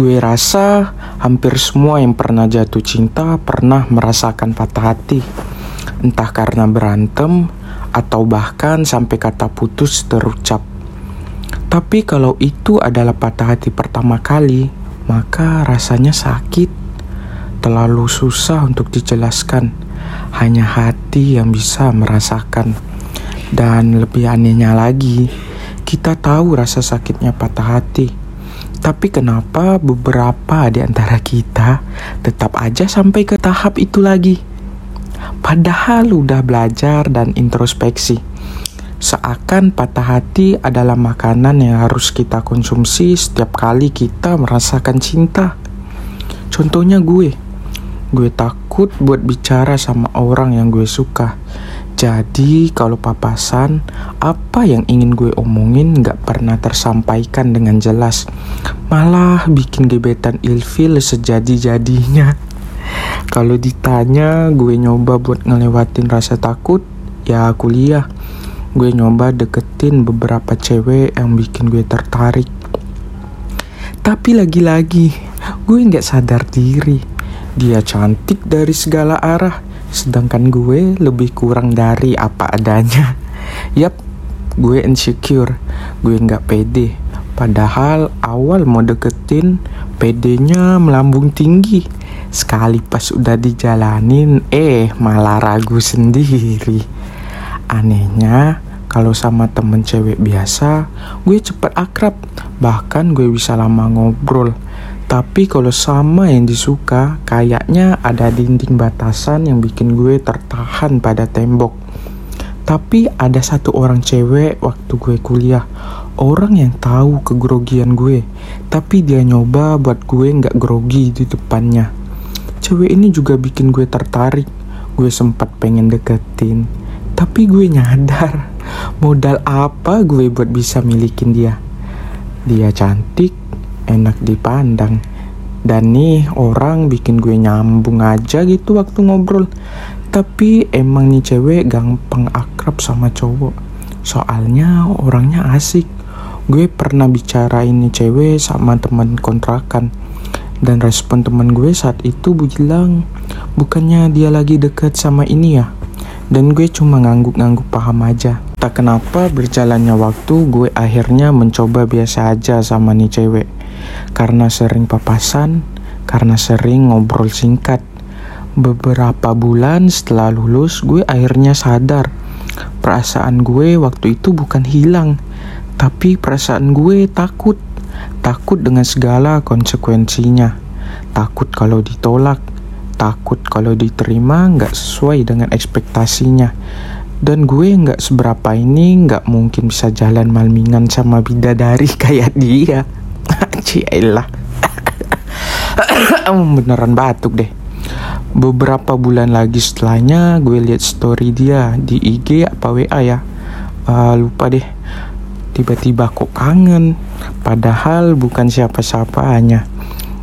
Gue rasa hampir semua yang pernah jatuh cinta pernah merasakan patah hati. Entah karena berantem atau bahkan sampai kata putus terucap. Tapi kalau itu adalah patah hati pertama kali, maka rasanya sakit. Terlalu susah untuk dijelaskan. Hanya hati yang bisa merasakan. Dan lebih anehnya lagi, kita tahu rasa sakitnya patah hati tapi kenapa beberapa di antara kita tetap aja sampai ke tahap itu lagi? Padahal udah belajar dan introspeksi. Seakan patah hati adalah makanan yang harus kita konsumsi setiap kali kita merasakan cinta. Contohnya gue. Gue takut buat bicara sama orang yang gue suka jadi kalau papasan, apa yang ingin gue omongin gak pernah tersampaikan dengan jelas. Malah bikin gebetan ilfil sejadi-jadinya. Kalau ditanya gue nyoba buat ngelewatin rasa takut, ya kuliah. Gue nyoba deketin beberapa cewek yang bikin gue tertarik. Tapi lagi-lagi, gue gak sadar diri. Dia cantik dari segala arah Sedangkan gue lebih kurang dari apa adanya. Yap, gue insecure. Gue nggak pede. Padahal awal mau deketin, pedenya melambung tinggi. Sekali pas udah dijalanin, eh malah ragu sendiri. Anehnya, kalau sama temen cewek biasa, gue cepet akrab. Bahkan gue bisa lama ngobrol. Tapi kalau sama yang disuka, kayaknya ada dinding batasan yang bikin gue tertahan pada tembok. Tapi ada satu orang cewek waktu gue kuliah, orang yang tahu kegrogian gue, tapi dia nyoba buat gue nggak grogi di depannya. Cewek ini juga bikin gue tertarik, gue sempat pengen deketin, tapi gue nyadar modal apa gue buat bisa milikin dia. Dia cantik, enak dipandang. Dan nih orang bikin gue nyambung aja gitu waktu ngobrol. Tapi emang nih cewek gampang akrab sama cowok. Soalnya orangnya asik. Gue pernah bicara ini cewek sama teman kontrakan. Dan respon teman gue saat itu bilang bukannya dia lagi deket sama ini ya? Dan gue cuma ngangguk-ngangguk paham aja. Tak kenapa berjalannya waktu gue akhirnya mencoba biasa aja sama nih cewek karena sering papasan, karena sering ngobrol singkat. Beberapa bulan setelah lulus, gue akhirnya sadar perasaan gue waktu itu bukan hilang, tapi perasaan gue takut. Takut dengan segala konsekuensinya. Takut kalau ditolak, takut kalau diterima nggak sesuai dengan ekspektasinya. Dan gue nggak seberapa ini nggak mungkin bisa jalan malmingan sama bidadari kayak dia. Cielah Beneran batuk deh. Beberapa bulan lagi setelahnya gue lihat story dia di IG apa WA ya. Uh, Lupa deh. Tiba-tiba kok kangen. Padahal bukan siapa-siapa hanya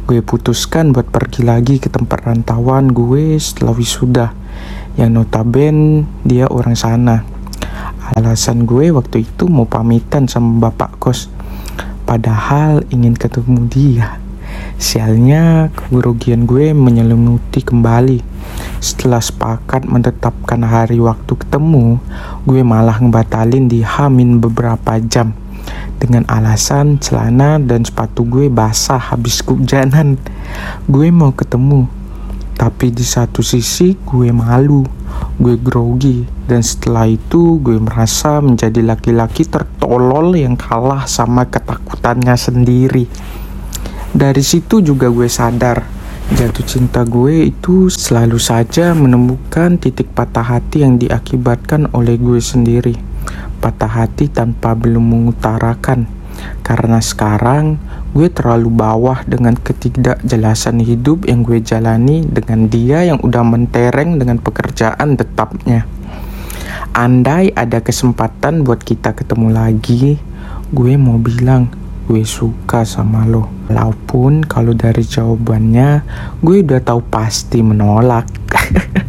Gue putuskan buat pergi lagi ke tempat rantauan gue setelah wisuda. Yang notaben dia orang sana. Alasan gue waktu itu mau pamitan sama bapak kos Padahal ingin ketemu dia. Sialnya, kerugian gue menyelimuti kembali. Setelah sepakat menetapkan hari waktu ketemu, gue malah ngebatalin di Hamin beberapa jam. Dengan alasan celana dan sepatu gue basah habis kehujanan. Gue mau ketemu, tapi di satu sisi gue malu gue grogi dan setelah itu gue merasa menjadi laki-laki tertolol yang kalah sama ketakutannya sendiri. Dari situ juga gue sadar jatuh cinta gue itu selalu saja menemukan titik patah hati yang diakibatkan oleh gue sendiri. Patah hati tanpa belum mengutarakan. Karena sekarang gue terlalu bawah dengan ketidakjelasan hidup yang gue jalani dengan dia yang udah mentereng dengan pekerjaan tetapnya. Andai ada kesempatan buat kita ketemu lagi, gue mau bilang gue suka sama lo. Walaupun kalau dari jawabannya gue udah tahu pasti menolak.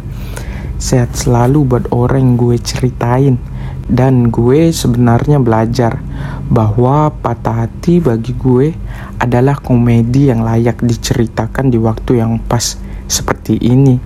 Sehat selalu buat orang yang gue ceritain Dan gue sebenarnya belajar bahwa patah hati bagi gue adalah komedi yang layak diceritakan di waktu yang pas seperti ini.